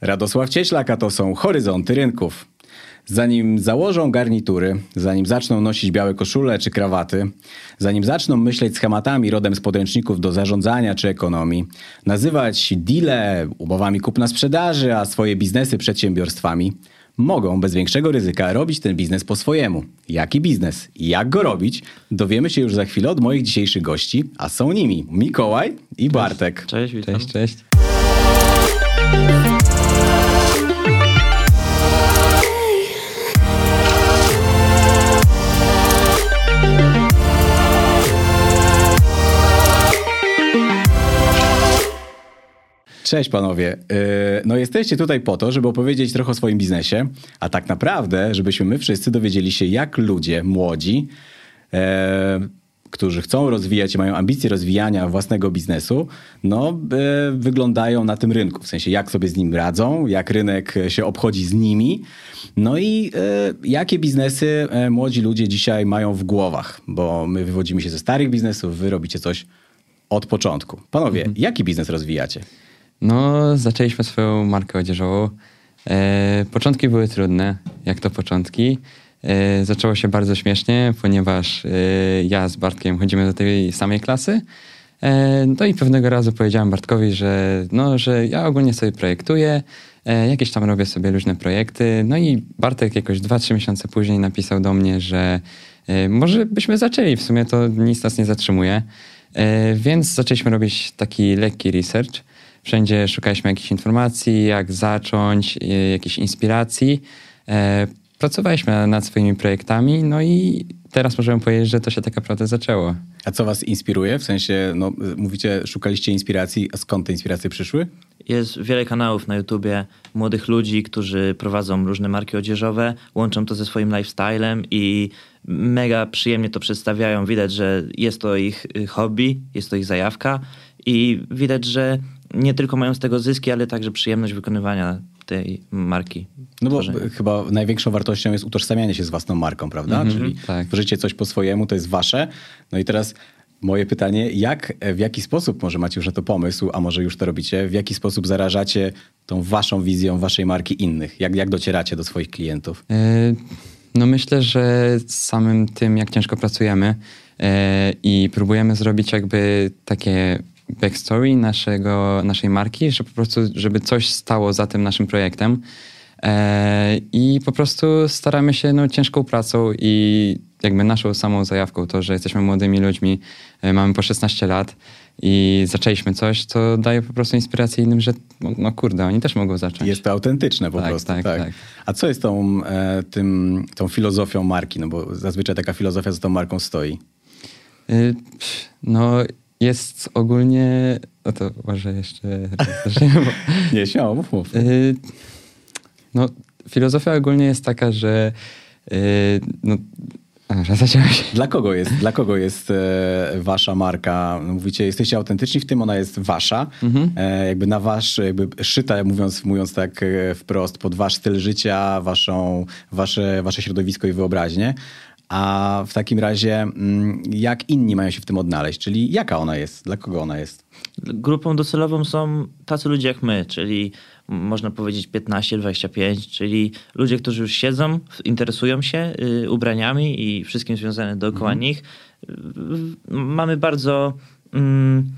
Radosław Cieślak, a to są Horyzonty Rynków. Zanim założą garnitury, zanim zaczną nosić białe koszule czy krawaty, zanim zaczną myśleć schematami rodem z podręczników do zarządzania czy ekonomii, nazywać deale umowami kupna-sprzedaży, a swoje biznesy przedsiębiorstwami, mogą bez większego ryzyka robić ten biznes po swojemu. Jaki biznes i jak go robić, dowiemy się już za chwilę od moich dzisiejszych gości, a są nimi Mikołaj i Bartek. Cześć, witam. Cześć, cześć. Cześć panowie. Yy, No jesteście tutaj po to, żeby opowiedzieć trochę o swoim biznesie, a tak naprawdę, żebyśmy my wszyscy dowiedzieli się, jak ludzie młodzi, e, którzy chcą rozwijać i mają ambicje rozwijania własnego biznesu, no e, wyglądają na tym rynku. W sensie, jak sobie z nim radzą, jak rynek się obchodzi z nimi, no i e, jakie biznesy e, młodzi ludzie dzisiaj mają w głowach, bo my wywodzimy się ze starych biznesów, wy robicie coś od początku. Panowie, jaki biznes rozwijacie? No, zaczęliśmy swoją markę odzieżową. E, początki były trudne, jak to początki. E, zaczęło się bardzo śmiesznie, ponieważ e, ja z Bartkiem chodzimy do tej samej klasy. E, no i pewnego razu powiedziałem Bartkowi, że, no, że ja ogólnie sobie projektuję, e, jakieś tam robię sobie różne projekty. No i Bartek jakoś 2-3 miesiące później napisał do mnie, że e, może byśmy zaczęli, w sumie to nic nas nie zatrzymuje. Więc zaczęliśmy robić taki lekki research. Wszędzie szukaliśmy jakichś informacji, jak zacząć, e, jakiejś inspiracji. E, Pracowaliśmy nad swoimi projektami, no i teraz możemy powiedzieć, że to się tak naprawdę zaczęło. A co was inspiruje? W sensie, no, mówicie, szukaliście inspiracji, a skąd te inspiracje przyszły? Jest wiele kanałów na YouTubie młodych ludzi, którzy prowadzą różne marki odzieżowe, łączą to ze swoim lifestylem i mega przyjemnie to przedstawiają. Widać, że jest to ich y, hobby, jest to ich zajawka i widać, że nie tylko mają z tego zyski, ale także przyjemność wykonywania tej marki. No bo tworzenia. chyba największą wartością jest utożsamianie się z własną marką, prawda? Czyli tak. tworzycie coś po swojemu, to jest wasze. No i teraz moje pytanie, jak, w jaki sposób, może macie już na to pomysł, a może już to robicie, w jaki sposób zarażacie tą waszą wizją waszej marki innych? Jak, jak docieracie do swoich klientów? E, No myślę, że samym tym, jak ciężko pracujemy e, i próbujemy zrobić jakby takie backstory naszego, naszej marki, że po prostu, żeby coś stało za tym naszym projektem. E, I po prostu staramy się no, ciężką pracą i jakby naszą samą zajawką, to, że jesteśmy młodymi ludźmi, e, mamy po 16 lat i zaczęliśmy coś, to daje po prostu inspirację innym, że no, no kurde, oni też mogą zacząć. Jest to autentyczne po Tak, prostu. tak, tak. A co jest tą, e, tym, tą filozofią marki? No bo zazwyczaj taka filozofia za tą marką stoi. Y, No, jest ogólnie. No to może jeszcze Nie, śmiało, mów, mów. y, No, filozofia ogólnie jest taka, że. y, No, a, zaciąłeś. Dla kogo jest, dla kogo jest e, wasza marka? No, Mówicie, jesteście autentyczni w tym, ona jest wasza, e, jakby na wasz, jakby szyta, mówiąc, mówiąc tak e, wprost, pod wasz styl życia, waszą, wasze, wasze środowisko i wyobraźnię. A w takim razie, mm, jak inni mają się w tym odnaleźć? Czyli jaka ona jest? Dla kogo ona jest? Grupą docelową są tacy ludzie jak my, czyli można powiedzieć 15-25, czyli ludzie, którzy już siedzą, interesują się y, ubraniami i wszystkim związanym dookoła nich. Y, y, mamy bardzo mm,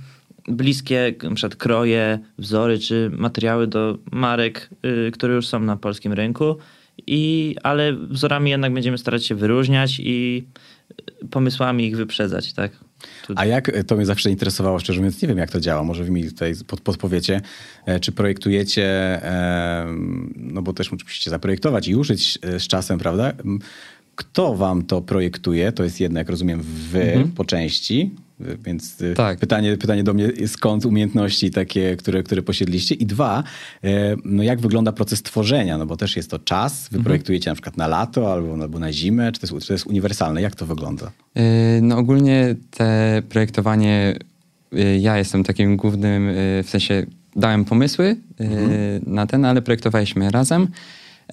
bliskie na przykład kroje, wzory czy materiały do marek, które już są na polskim rynku, i, ale wzorami jednak będziemy starać się wyróżniać i y, pomysłami ich wyprzedzać, tak? A jak, to mnie zawsze interesowało, szczerze mówiąc, nie wiem jak to działa, może wy mi tutaj pod, podpowiecie, e, czy projektujecie, no bo też musicie zaprojektować i użyć e, z czasem, prawda? Kto wam to projektuje? To jest jedno, jak rozumiem, wy po części, y, więc e, Tak. pytanie, pytanie do mnie, skąd umiejętności takie, które, które posiedliście? I dwa, e, no jak wygląda proces tworzenia? No bo też jest to czas, wy projektujecie na przykład na lato albo, albo na zimę, czy to, jest, czy to jest uniwersalne? Jak to wygląda? Y, No, ogólnie te projektowanie. y, Ja jestem takim głównym, y, w sensie dałem pomysły y, na ten, ale projektowaliśmy razem.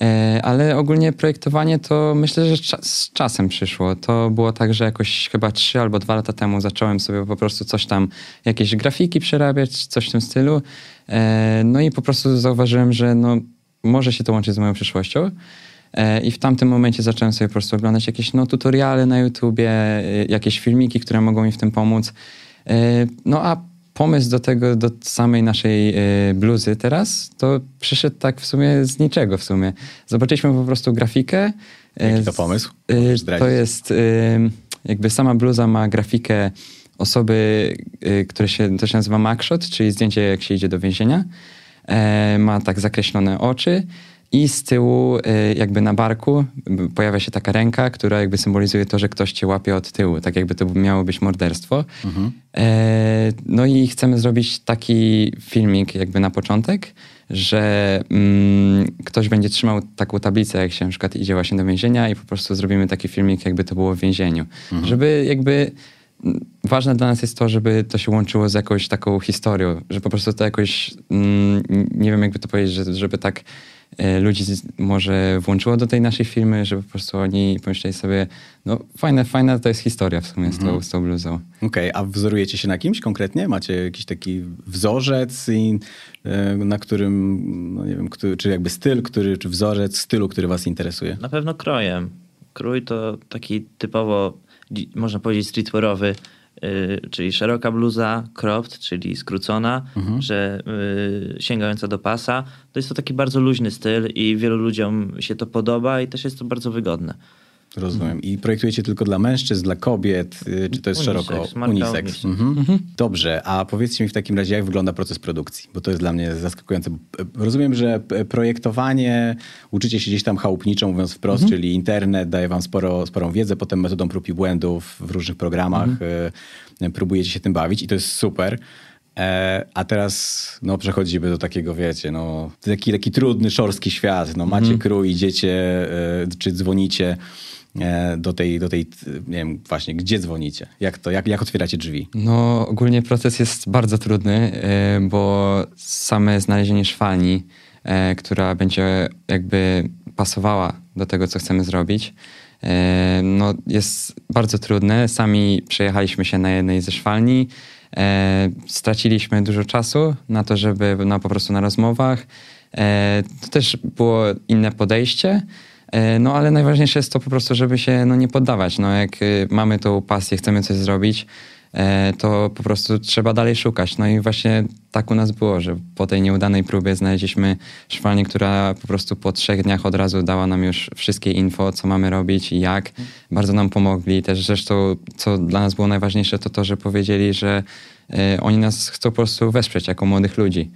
E, ale ogólnie projektowanie to myślę, że z czasem przyszło. To było tak, że jakoś chyba trzy albo dwa lata temu zacząłem sobie po prostu coś tam, jakieś grafiki przerabiać, coś w tym stylu. E, no i po prostu zauważyłem, że no, może się to łączyć z moją przyszłością. E, I w tamtym momencie zacząłem sobie po prostu oglądać jakieś no, tutoriale na YouTubie, jakieś filmiki, które mogą mi w tym pomóc. No a pomysł do tego, do samej naszej e, bluzy teraz, to przyszedł tak w sumie z niczego w sumie. Zobaczyliśmy po prostu grafikę. e, Jaki to pomysł? e. To jest jakby sama bluza ma grafikę osoby, które się, to się nazywa mugshot, czyli zdjęcie jak się idzie do więzienia. Ma tak zakreślone oczy i z tyłu e, jakby na barku pojawia się taka ręka, która jakby symbolizuje to, że ktoś cię łapie od tyłu, tak jakby to miało być morderstwo. E, No i chcemy zrobić taki filmik jakby na początek, że mm, ktoś będzie trzymał taką tablicę, jak się na przykład idzie właśnie do więzienia i po prostu zrobimy taki filmik, jakby to było w więzieniu. Żeby jakby ważne dla nas jest to, żeby to się łączyło z jakąś taką historią, że po prostu to jakoś, mm, nie wiem jakby to powiedzieć, że, żeby tak ludzi z- może włączyło do tej naszej filmy, żeby po prostu oni pomyśleli sobie, no fajne, fajna to jest historia w sumie z, tą, z tą bluzą. Okej, a wzorujecie się na kimś konkretnie? Macie jakiś taki wzorzec, i, e, na którym, no nie wiem, który, czy jakby styl, który, czy wzorzec stylu, który was interesuje? Na pewno krojem. Krój to taki typowo, można powiedzieć, streetwearowy, yy, czyli szeroka bluza, cropped, czyli skrócona, że yy, sięgająca do pasa. To jest to taki bardzo luźny styl i wielu ludziom się to podoba i też jest to bardzo wygodne. Rozumiem. I projektujecie tylko dla mężczyzn, dla kobiet, y, czy to jest Unisex, szeroko? Unisex. unisex. Mhm. Dobrze, a powiedzcie mi w takim razie, jak wygląda proces produkcji? Bo to jest dla mnie zaskakujące. Rozumiem, że p- projektowanie uczycie się gdzieś tam chałupniczo, mówiąc wprost, czyli internet daje wam sporo, sporą wiedzę, potem metodą prób i błędów w różnych programach y, próbujecie się tym bawić i to jest super. E, a teraz no, przechodzimy do takiego, wiecie, no, taki, taki trudny, szorstki świat. No, macie krój, idziecie, e, czy dzwonicie e, do tej, do tej, nie wiem, właśnie, gdzie dzwonicie? Jak to, jak, jak otwieracie drzwi? No, ogólnie proces jest bardzo trudny, e, bo same znalezienie szwalni, e, która będzie jakby pasowała do tego, co chcemy zrobić, e, no, jest bardzo trudne. Sami przejechaliśmy się na jednej ze szwalni, e, straciliśmy dużo czasu na to, żeby no, po prostu na rozmowach. E, to też było inne podejście. E, No ale najważniejsze jest to po prostu, żeby się no, nie poddawać. No, jak y, mamy tą pasję, chcemy coś zrobić, e, to po prostu trzeba dalej szukać. No i właśnie tak u nas było, że po tej nieudanej próbie znaleźliśmy szwalnię, która po prostu po trzech dniach od razu dała nam już wszystkie info, co mamy robić i jak. Bardzo nam pomogli. Też zresztą, co dla nas było najważniejsze, to to, że powiedzieli, że e, oni nas chcą po prostu wesprzeć jako młodych ludzi.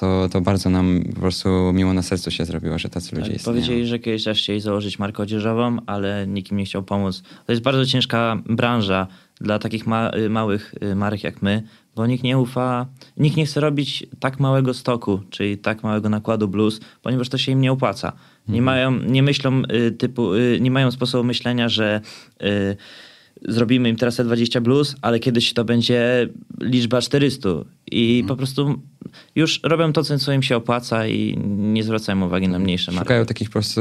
To, to bardzo nam po prostu miło na sercu się zrobiło, że tacy ludzie Tak, istnieją. Powiedzieli, że kiedyś też chcieli założyć markę odzieżową, ale nikt im nie chciał pomóc. To jest bardzo ciężka branża dla takich ma- małych y, marek jak my, bo nikt nie ufa, nikt nie chce robić tak małego stoku, czyli tak małego nakładu blues, ponieważ to się im nie opłaca. Nie mają, nie myślą y, typu, y, nie mają sposobu myślenia, że y, zrobimy im teraz te 20 blues, ale kiedyś to będzie liczba 400 i po prostu już robią to, co im się opłaca i nie zwracają uwagi na mniejsze marki. Szukają takich po prostu,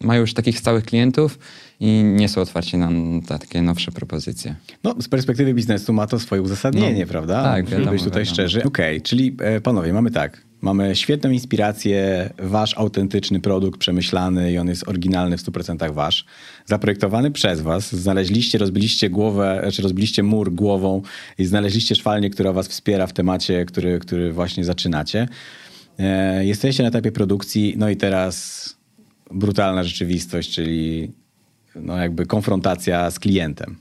mają już takich stałych klientów i nie są otwarci na takie nowsze propozycje. No, z perspektywy biznesu ma to swoje uzasadnienie, No, prawda? tak, wiadomo, być tutaj wiadomo. szczerzy. Okej, czyli e, panowie, mamy tak. Mamy świetną inspirację, wasz autentyczny produkt, przemyślany i on jest oryginalny w 100% wasz. Zaprojektowany przez was. Znaleźliście, rozbiliście głowę, czy rozbiliście mur głową i znaleźliście szwalnię, która was wspiera w temacie, który, który właśnie zaczynacie. E, jesteście na etapie produkcji, no i teraz brutalna rzeczywistość, czyli no jakby konfrontacja z klientem.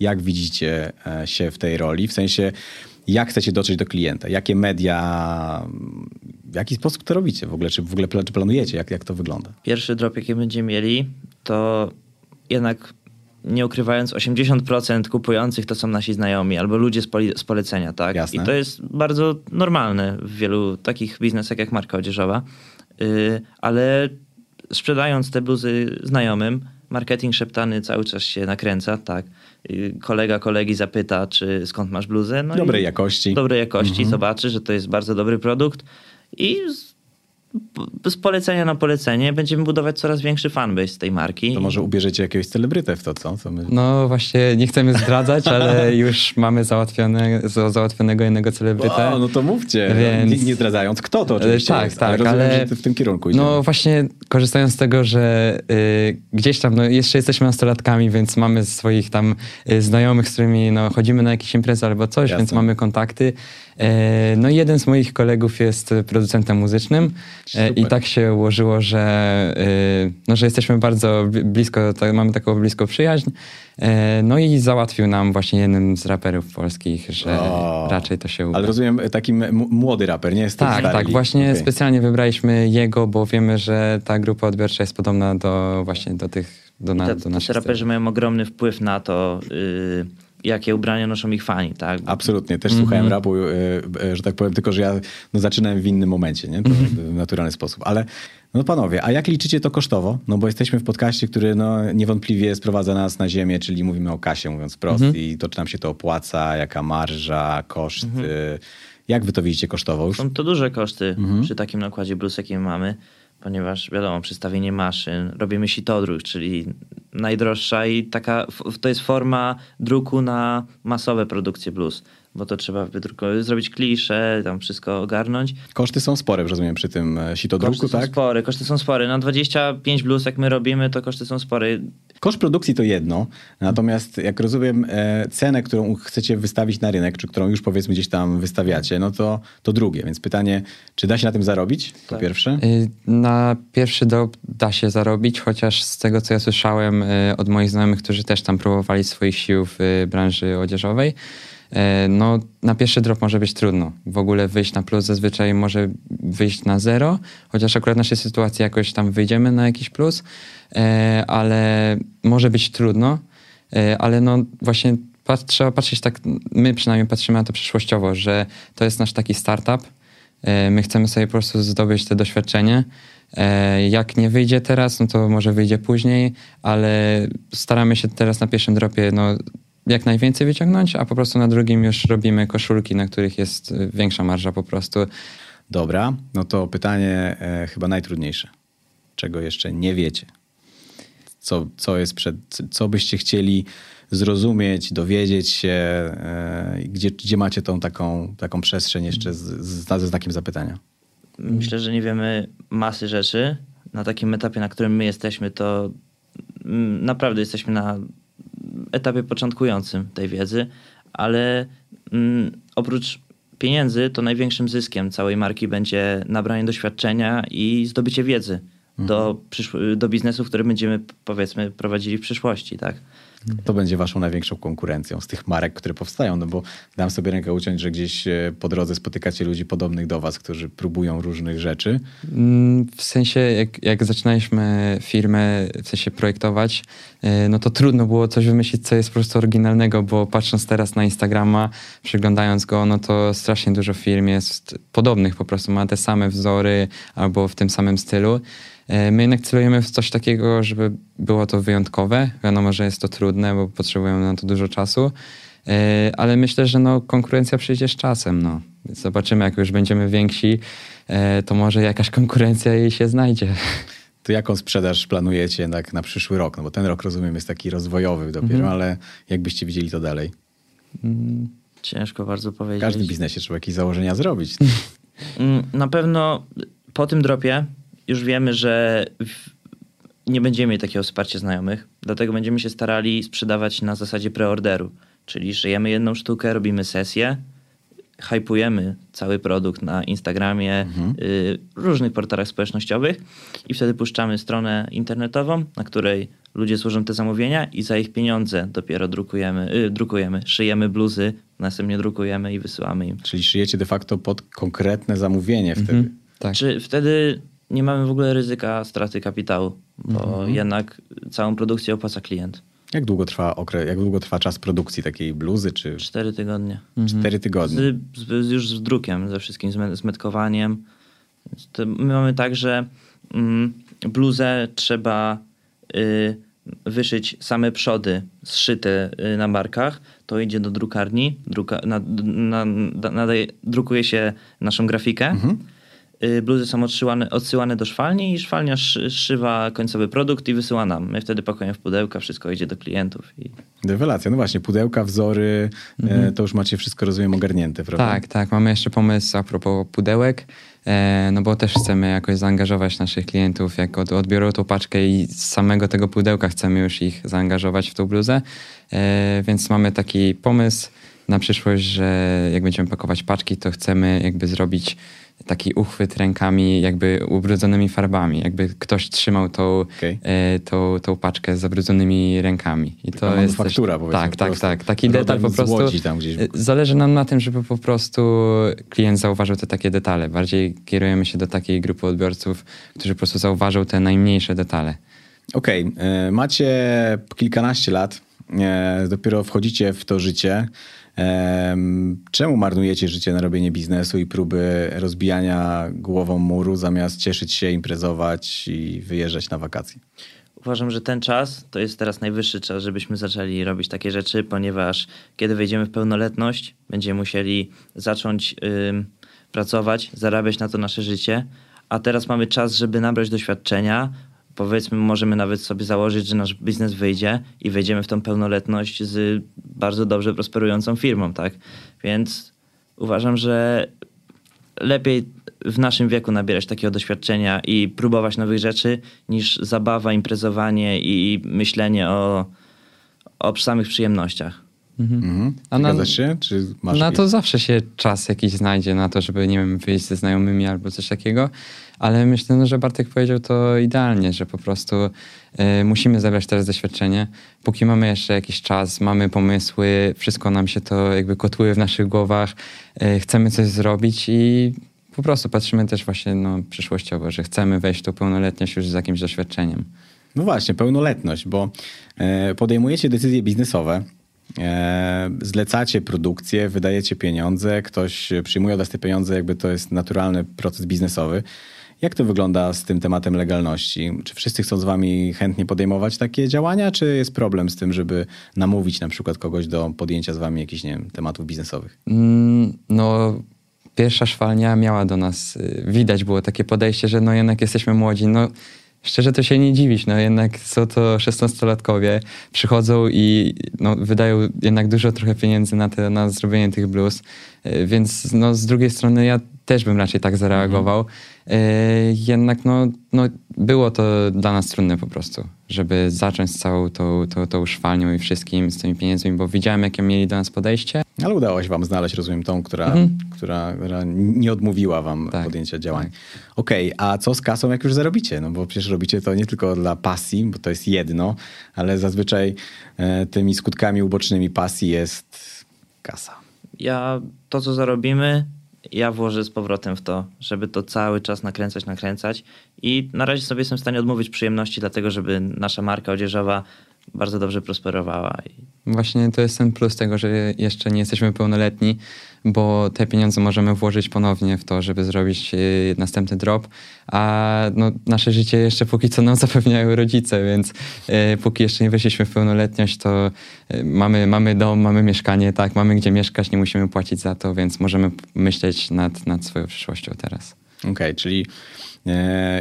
Jak widzicie e, się w tej roli? W sensie, jak chcecie dotrzeć do klienta? Jakie media, w jaki sposób to robicie w ogóle? Czy w ogóle planujecie? Jak, jak to wygląda? Pierwszy drop, jaki będziemy mieli, to jednak nie ukrywając, 80% kupujących to są nasi znajomi albo ludzie z, poli- z polecenia, tak? Jasne. I to jest bardzo normalne w wielu takich biznesach jak marka odzieżowa. Yy, ale sprzedając te bluzy znajomym, marketing szeptany cały czas się nakręca, tak? Kolega kolegi zapyta, czy skąd masz bluzę. No Dobrej jakości. Dobrej jakości, zobaczy, że to jest bardzo dobry produkt i z- polecenia na polecenie będziemy budować coraz większy fanbase z tej marki. To może ubierzecie jakiegoś celebrytę w to, co? co my... No właśnie, nie chcemy zdradzać, ale już mamy załatwione, za- załatwionego jednego celebrytę. O, no to mówcie, Więc- nie, nie zdradzając kto to oczywiście Tak, jest, tak, ale rozumiem, ale- że w tym kierunku idziemy. No właśnie, korzystając z tego, że y, gdzieś tam, no jeszcze jesteśmy nastolatkami, więc mamy swoich tam y, znajomych, z którymi no, chodzimy na jakieś imprezy albo coś, Jasne. więc mamy kontakty. E, no i jeden z moich kolegów jest producentem muzycznym e, i tak się ułożyło, że, y, no, że jesteśmy bardzo bli- blisko, tak, mamy taką bliską przyjaźń. E, no i załatwił nam właśnie jednym z raperów polskich, że O. raczej to się uda. Ale rozumiem, taki młody raper, nie jest to Tak, stary tak. Właśnie Okej. specjalnie wybraliśmy jego, bo wiemy, że ta grupa odbiorcza jest podobna do właśnie do tych, do, na, do naszych raperzy mają ogromny wpływ na to, y, jakie ubrania noszą ich fani, tak? Absolutnie, też Mhm. słuchałem rapu, y, y, że tak powiem, tylko że ja no, zaczynałem w innym momencie, nie? To Mhm. w naturalny sposób. Ale no panowie, a jak liczycie to kosztowo? No bo jesteśmy w podcaście, który no, niewątpliwie sprowadza nas na ziemię, czyli mówimy o kasie, mówiąc prost, Mhm. i to czy nam się to opłaca, jaka marża, koszty. Mhm. Jak wy to widzicie kosztowo już? Są to duże koszty Mhm. przy takim nakładzie blues, jaki mamy, ponieważ wiadomo, przystawienie maszyn, robimy sitodruk, czyli najdroższa i taka, to jest forma druku na masowe produkcje blues, bo to trzeba wydrukować, zrobić klisze, tam wszystko ogarnąć. Koszty są spore, rozumiem, przy tym e, sitodruku, Koszty są tak? spore, koszty są spore. Na 25 blues, jak my robimy, to koszty są spore. Koszt produkcji to jedno, natomiast jak rozumiem e, cenę, którą chcecie wystawić na rynek, czy którą już powiedzmy gdzieś tam wystawiacie, no to, to drugie. Więc pytanie, czy da się na tym zarobić? Po Tak. pierwsze. Y, Na pierwszy drop da się zarobić, chociaż z tego, co ja słyszałem y, od moich znajomych, którzy też tam próbowali swoich sił w y, branży odzieżowej, no na pierwszy drop może być trudno. W ogóle wyjść na plus zazwyczaj może wyjść na zero, chociaż akurat w naszej sytuacji jakoś tam wyjdziemy na jakiś plus, y, ale może być trudno, y, ale no właśnie trzeba patrzeć tak, my przynajmniej patrzymy na to przyszłościowo, że to jest nasz taki startup, E, My chcemy sobie po prostu zdobyć te doświadczenie. E, Jak nie wyjdzie teraz, no to może wyjdzie później, ale staramy się teraz na pierwszym dropie no, jak najwięcej wyciągnąć, a po prostu na drugim już robimy koszulki, na których jest e, większa marża po prostu. Dobra, no to pytanie e, chyba najtrudniejsze. Czego jeszcze nie wiecie? Co, co jest przed, co byście chcieli zrozumieć, dowiedzieć się, e, gdzie, gdzie macie tą taką, taką przestrzeń jeszcze z, z, ze znakiem zapytania? Myślę, że nie wiemy masy rzeczy. Na takim etapie, na którym my jesteśmy, to mm, naprawdę jesteśmy na etapie początkującym tej wiedzy, ale mm, oprócz pieniędzy, to największym zyskiem całej marki będzie nabranie doświadczenia i zdobycie wiedzy do, przyszł- do biznesu, który będziemy, powiedzmy, prowadzili w przyszłości, tak? To będzie waszą największą konkurencją z tych marek, które powstają, no bo dam sobie rękę uciąć, że gdzieś e, po drodze spotykacie ludzi podobnych do was, którzy próbują różnych rzeczy. Mm, W sensie, jak, jak zaczynaliśmy firmę, w sensie projektować, e, no to trudno było coś wymyślić, co jest po prostu oryginalnego, bo patrząc teraz na Instagrama, przeglądając go, no to strasznie dużo firm jest podobnych, po prostu ma te same wzory albo w tym samym stylu. E, My jednak celujemy w coś takiego, żeby było to wyjątkowe. Wiadomo, że jest to trudne, bo potrzebujemy na to dużo czasu, E, ale myślę, że no, konkurencja przyjdzie z czasem. No. Więc zobaczymy, jak już będziemy więksi, e, to może jakaś konkurencja jej się znajdzie. To jaką sprzedaż planujecie tak na przyszły rok? No bo ten rok, rozumiem, jest taki rozwojowy dopiero, Mhm. ale jakbyście widzieli to dalej? Ciężko bardzo W powiedzieć. każdym biznesie trzeba jakieś założenia zrobić. Mm, Na pewno po tym dropie już wiemy, że nie będziemy mieli takiego wsparcia znajomych, dlatego będziemy się starali sprzedawać na zasadzie preorderu. Czyli szyjemy jedną sztukę, robimy sesję, hypujemy cały produkt na Instagramie, y, różnych portalach społecznościowych i wtedy puszczamy stronę internetową, na której ludzie służą te zamówienia i za ich pieniądze dopiero drukujemy, y, drukujemy, szyjemy bluzy, następnie drukujemy i wysyłamy im. Czyli szyjecie de facto pod konkretne zamówienie wtedy. Mhm. Tak. Czy wtedy nie mamy w ogóle ryzyka straty kapitału, bo jednak całą produkcję opłaca klient. Jak długo trwa okres, jak długo trwa czas produkcji takiej bluzy, czy Cztery tygodnie. cztery tygodnie? Z, z, już z drukiem, ze wszystkim, z, me- z metkowaniem. To my mamy tak, że mm, bluzę trzeba y, wyszyć same przody zszyte y, na barkach. To idzie do drukarni, druka, na, na, nadaje, drukuje się naszą grafikę. y, bluzy są odsyłane, odsyłane do szwalni i szwalnia szy, szywa końcowy produkt i wysyła nam. My wtedy pakujemy w pudełka, wszystko idzie do klientów. I... Rewelacja, no właśnie, pudełka, wzory, e, to już macie wszystko, rozumiem, ogarnięte, prawda? Tak, tak. Mamy jeszcze pomysł a propos pudełek, e, no bo też chcemy jakoś zaangażować naszych klientów, jak od, odbiorą tą paczkę i z samego tego pudełka chcemy już ich zaangażować w tą bluzę, e, więc mamy taki pomysł na przyszłość, że jak będziemy pakować paczki, to chcemy jakby zrobić taki uchwyt rękami jakby ubrudzonymi farbami, jakby ktoś trzymał tą, Okej. e, tą, tą paczkę z zabrudzonymi rękami. I Taka manufaktura, powiedzmy, Tak, po tak, prostu. tak. Taki detal po prostu. Tam gdzieś. e, Zależy nam na tym, żeby po prostu klient zauważył te takie detale. Bardziej kierujemy się do takiej grupy odbiorców, którzy po prostu zauważą te najmniejsze detale. Okej, e, macie kilkanaście lat, dopiero wchodzicie w to życie. Em, Czemu marnujecie życie na robienie biznesu i próby rozbijania głową muru, zamiast cieszyć się, imprezować i wyjeżdżać na wakacje? Uważam, że ten czas to jest teraz najwyższy czas, żebyśmy zaczęli robić takie rzeczy, ponieważ kiedy wejdziemy w pełnoletność, będziemy musieli zacząć ym, pracować, zarabiać na to nasze życie, a teraz mamy czas, żeby nabrać doświadczenia. Powiedzmy, możemy nawet sobie założyć, że nasz biznes wyjdzie i wejdziemy w tą pełnoletność z bardzo dobrze prosperującą firmą, tak? Więc uważam, że lepiej w naszym wieku nabierać takiego doświadczenia i próbować nowych rzeczy, niż zabawa, imprezowanie i myślenie o, o samych przyjemnościach. Mhm. A na- się? Czy masz na to zawsze się czas jakiś znajdzie na to, żeby, nie wiem, wyjść ze znajomymi albo coś takiego, ale myślę, no, że Bartek powiedział to idealnie, że po prostu e, musimy zebrać teraz doświadczenie. Póki mamy jeszcze jakiś czas, mamy pomysły, wszystko nam się to jakby kotłuje w naszych głowach, e, chcemy coś zrobić i po prostu patrzymy też właśnie no, przyszłościowo, że chcemy wejść w tą pełnoletność już z jakimś doświadczeniem. No właśnie, pełnoletność, bo e, podejmujecie decyzje biznesowe, zlecacie produkcję, wydajecie pieniądze, ktoś przyjmuje od was te pieniądze, jakby to jest naturalny proces biznesowy. Jak to wygląda z tym tematem legalności? Czy wszyscy chcą z wami chętnie podejmować takie działania, czy jest problem z tym, żeby namówić na przykład kogoś do podjęcia z wami jakichś, nie wiem, tematów biznesowych? Mm, No, pierwsza szwalnia miała do nas, y, widać było takie podejście, że no jednak jesteśmy młodzi, no szczerze to się nie dziwić, no jednak są to 16-latkowie, przychodzą i no, wydają jednak dużo trochę pieniędzy na, te, na zrobienie tych blues, więc no z drugiej strony ja też bym raczej tak zareagował, Y, jednak no, no było to dla nas trudne po prostu, żeby zacząć z całą tą, tą, tą szwalnią i wszystkim z tymi pieniędzmi, bo widziałem jakie mieli do nas podejście, Ale udało się wam znaleźć, rozumiem, tą, która, Mhm. która, która nie odmówiła wam Tak, podjęcia działań. Okej, a co z kasą, jak już zarobicie? No bo przecież robicie to nie tylko dla pasji, bo to jest jedno, ale zazwyczaj e, tymi skutkami ubocznymi pasji jest kasa. Ja to, co zarobimy, ja włożę z powrotem w to, żeby to cały czas nakręcać, nakręcać. I na razie sobie jestem w stanie odmówić przyjemności, dlatego żeby nasza marka odzieżowa bardzo dobrze prosperowała. I Właśnie to jest ten plus tego, że jeszcze nie jesteśmy pełnoletni, bo te pieniądze możemy włożyć ponownie w to, żeby zrobić y, następny drop, a no, nasze życie jeszcze póki co nam zapewniają rodzice, więc y, póki jeszcze nie weszliśmy w pełnoletność, to y, mamy, mamy dom, mamy mieszkanie, tak, mamy gdzie mieszkać, nie musimy płacić za to, więc możemy myśleć nad, nad swoją przyszłością teraz. Okej, czyli e,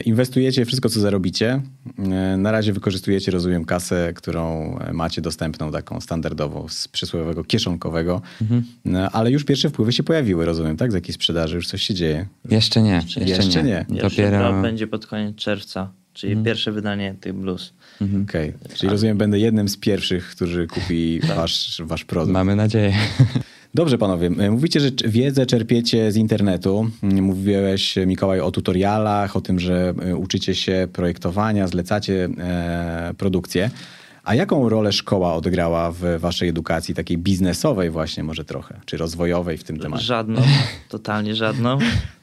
inwestujecie wszystko, co zarobicie. E, na razie wykorzystujecie, rozumiem, kasę, którą macie dostępną, taką standardową, z przysłowiowego kieszonkowego. E, ale już pierwsze wpływy się pojawiły, rozumiem, tak? Z jakiej sprzedaży już coś się dzieje. Jeszcze nie, jeszcze, Jeszcze nie. nie. Dopiero... będzie pod koniec czerwca, czyli pierwsze wydanie tych blues. Okej, czyli rozumiem, będę jednym z pierwszych, którzy kupi wasz, wasz produkt. Mamy nadzieję. Dobrze, panowie. E, Mówicie, że wiedzę czerpiecie z internetu. Mm, Mówiłeś, Mikołaj, o tutorialach, o tym, że e, uczycie się projektowania, zlecacie e, produkcję. A jaką rolę szkoła odegrała w waszej edukacji, takiej biznesowej właśnie może trochę, czy rozwojowej w tym temacie? Żadną, totalnie żadną.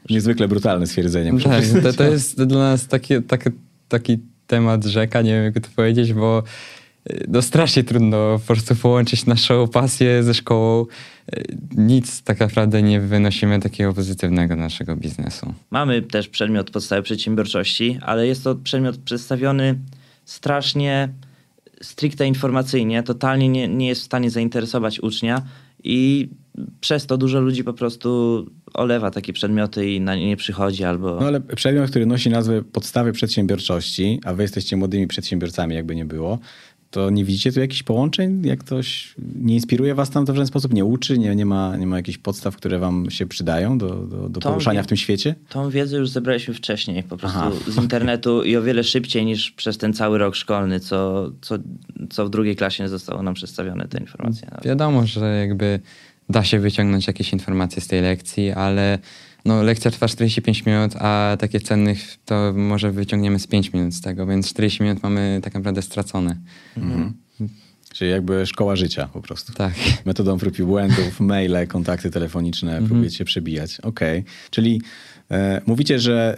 Niezwykle brutalne stwierdzenie. muszę Tak, to, to jest dla nas taki, taki, taki temat rzeka, nie wiem jak to powiedzieć, bo no strasznie trudno po prostu połączyć naszą pasję ze szkołą. Y, Nic tak naprawdę nie wynosimy takiego pozytywnego naszego biznesu. Mamy też przedmiot podstawy przedsiębiorczości, ale jest to przedmiot przedstawiony strasznie stricte informacyjnie, totalnie nie, nie jest w stanie zainteresować ucznia i przez to dużo ludzi po prostu olewa takie przedmioty i na nie nie przychodzi albo... No ale przedmiot, który nosi nazwę podstawy przedsiębiorczości, a wy jesteście młodymi przedsiębiorcami, jakby nie było, to nie widzicie tu jakichś połączeń? Jak ktoś nie inspiruje was tam to w żaden sposób, nie uczy, nie, nie, ma, nie ma jakichś podstaw, które wam się przydają do, do, do poruszania wie- w tym świecie? Tą wiedzę już zebraliśmy wcześniej, po prostu Aha. z internetu i o wiele szybciej niż przez ten cały rok szkolny, co, co, co w drugiej klasie zostało nam przedstawione te informacje. Wiadomo, że jakby da się wyciągnąć jakieś informacje z tej lekcji, ale no, lekcja trwa 45 minut, a takie cennych to może wyciągniemy z 5 minut z tego, więc 40 minut mamy tak naprawdę stracone. Czyli jakby szkoła życia po prostu. Tak. Metodą prób i błędów, maile, kontakty telefoniczne, Mhm. próbujecie przebijać. Okej. Czyli e, mówicie, że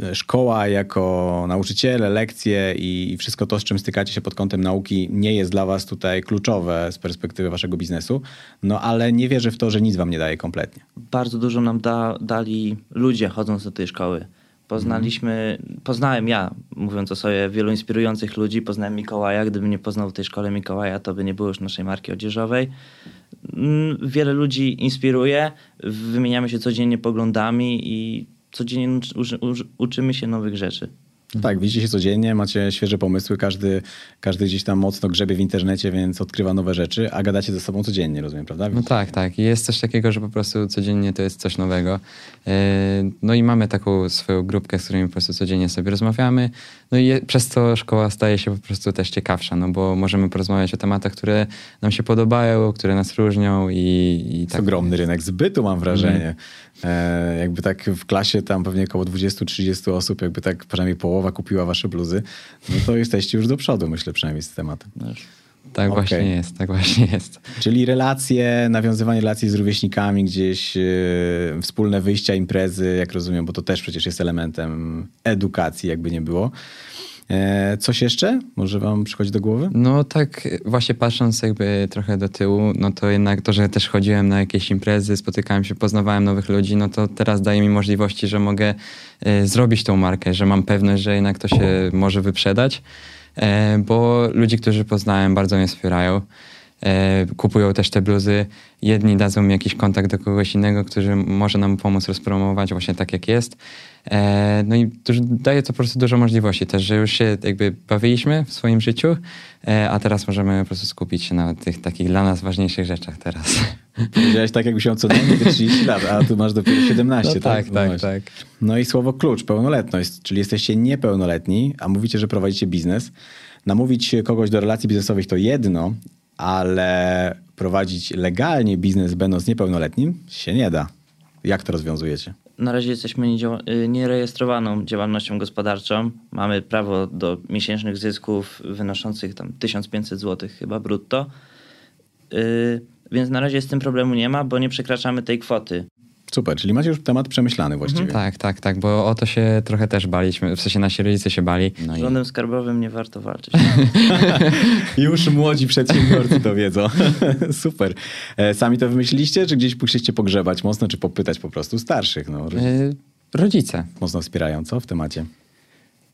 e, szkoła jako nauczyciele, lekcje i wszystko to, z czym stykacie się pod kątem nauki, nie jest dla was tutaj kluczowe z perspektywy waszego biznesu, no ale nie wierzę w to, że nic wam nie daje kompletnie. Bardzo dużo nam da, dali ludzie chodząc do tej szkoły. Poznaliśmy, poznałem ja, mówiąc o sobie, wielu inspirujących ludzi. Poznałem Mikołaja. Gdybym nie poznał w tej szkole Mikołaja, to by nie było już naszej marki odzieżowej. Mm, Wiele ludzi inspiruje, wymieniamy się codziennie poglądami i codziennie uczy, uczy, uczymy się nowych rzeczy. Tak, widzicie się codziennie, macie świeże pomysły, każdy, każdy gdzieś tam mocno grzebie w internecie, więc odkrywa nowe rzeczy, a gadacie ze sobą codziennie, rozumiem, prawda? No tak, tak. Jest coś takiego, że po prostu codziennie to jest coś nowego. E, No i mamy taką swoją grupkę, z którymi po prostu codziennie sobie rozmawiamy. No i przez to szkoła staje się po prostu też ciekawsza, no bo możemy porozmawiać o tematach, które nam się podobają, które nas różnią i, i tak. ogromny rynek zbytu, mam wrażenie. E, jakby tak w klasie tam pewnie około 20-30 osób, jakby tak przynajmniej połowa kupiła wasze bluzy, no to jesteście już do przodu, myślę, przynajmniej z tematem. Tak Okej. właśnie jest, tak właśnie jest. Czyli relacje, nawiązywanie relacji z rówieśnikami, gdzieś e, wspólne wyjścia, imprezy, jak rozumiem, bo to też przecież jest elementem edukacji, jakby nie było. E, coś jeszcze? Może wam przychodzi do głowy? No tak właśnie patrząc jakby trochę do tyłu, no to jednak to, że też chodziłem na jakieś imprezy, spotykałem się, poznawałem nowych ludzi, no to teraz daje mi możliwości, że mogę e, zrobić tą markę, że mam pewność, że jednak to się może wyprzedać, e, bo ludzi, którzy poznałem bardzo mnie wspierają. E, kupują też te bluzy. Jedni dadzą mi jakiś kontakt do kogoś innego, który może nam pomóc rozpromować właśnie tak jak jest. E, no i daje to po prostu dużo możliwości też, że już się jakby bawiliśmy w swoim życiu, e, a teraz możemy po prostu skupić się na tych takich dla nas ważniejszych rzeczach teraz. Powiedziałeś tak, jakbyś miał co najmniej te 30 lat, a tu masz dopiero 17, No tak? tak, tak, tak. No i słowo klucz, pełnoletność, czyli jesteście niepełnoletni, a mówicie, że prowadzicie biznes. Namówić kogoś do relacji biznesowych to jedno, ale prowadzić legalnie biznes będąc niepełnoletnim się nie da. Jak to rozwiązujecie? Na razie jesteśmy y, nierejestrowaną działalnością gospodarczą. Mamy prawo do miesięcznych zysków wynoszących tam 1500 zł chyba brutto. Y, Więc na razie z tym problemu nie ma, bo nie przekraczamy tej kwoty. Super, czyli macie już temat przemyślany właściwie. Tak, tak, tak, bo o to się trochę też baliśmy, w sensie nasi rodzice się bali. No Z i rządem skarbowym nie warto walczyć. Już młodzi przedsiębiorcy to wiedzą. Super. E, Sami to wymyśliliście, czy gdzieś musieliście pogrzebać mocno, czy popytać po prostu starszych? No, y, rodzice. mocno wspierają, co w temacie?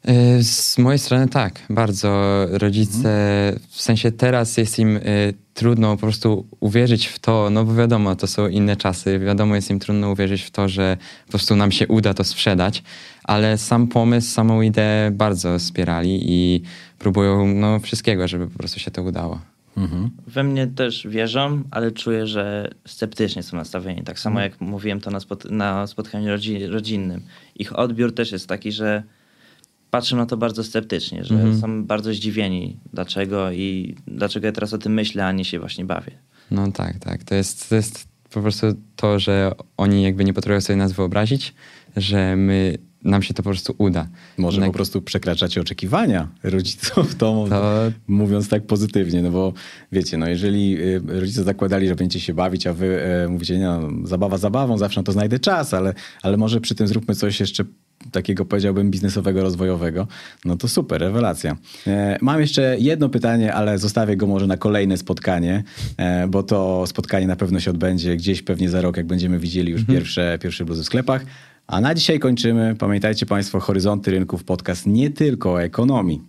Y, Z mojej strony tak, bardzo. Rodzice, w sensie teraz jest im y, trudno po prostu uwierzyć w to, no bo wiadomo, to są inne czasy, wiadomo, jest im trudno uwierzyć w to, że po prostu nam się uda to sprzedać, ale sam pomysł, samą ideę bardzo wspierali i próbują no, wszystkiego, żeby po prostu się to udało. Mhm. We mnie też wierzą, ale czuję, że sceptycznie są nastawieni. Tak samo jak mówiłem to na, spot- na spotkaniu rodzi- rodzinnym. Ich odbiór też jest taki, że patrzą na to bardzo sceptycznie, że Mhm. są bardzo zdziwieni dlaczego i dlaczego ja teraz o tym myślę, a nie się właśnie bawię. No tak, tak. To jest, to jest po prostu to, że oni jakby nie potrafią sobie nas wyobrazić, że my, nam się to po prostu uda. Może Jednak- po prostu przekraczacie oczekiwania rodziców, to, To- mówiąc tak pozytywnie, no bo wiecie, no jeżeli y, rodzice zakładali, że będziecie się bawić, a wy e, mówicie, nie no, zabawa zabawą, zawsze na to znajdę czas, ale, ale może przy tym zróbmy coś jeszcze takiego powiedziałbym biznesowego, rozwojowego, no to super, rewelacja. E, mam jeszcze jedno pytanie, ale zostawię go może na kolejne spotkanie, e, bo to spotkanie na pewno się odbędzie gdzieś pewnie za rok, jak będziemy widzieli już pierwsze, pierwsze bluzy w sklepach. A na dzisiaj kończymy. Pamiętajcie Państwo, Horyzonty Rynków podcast nie tylko o ekonomii.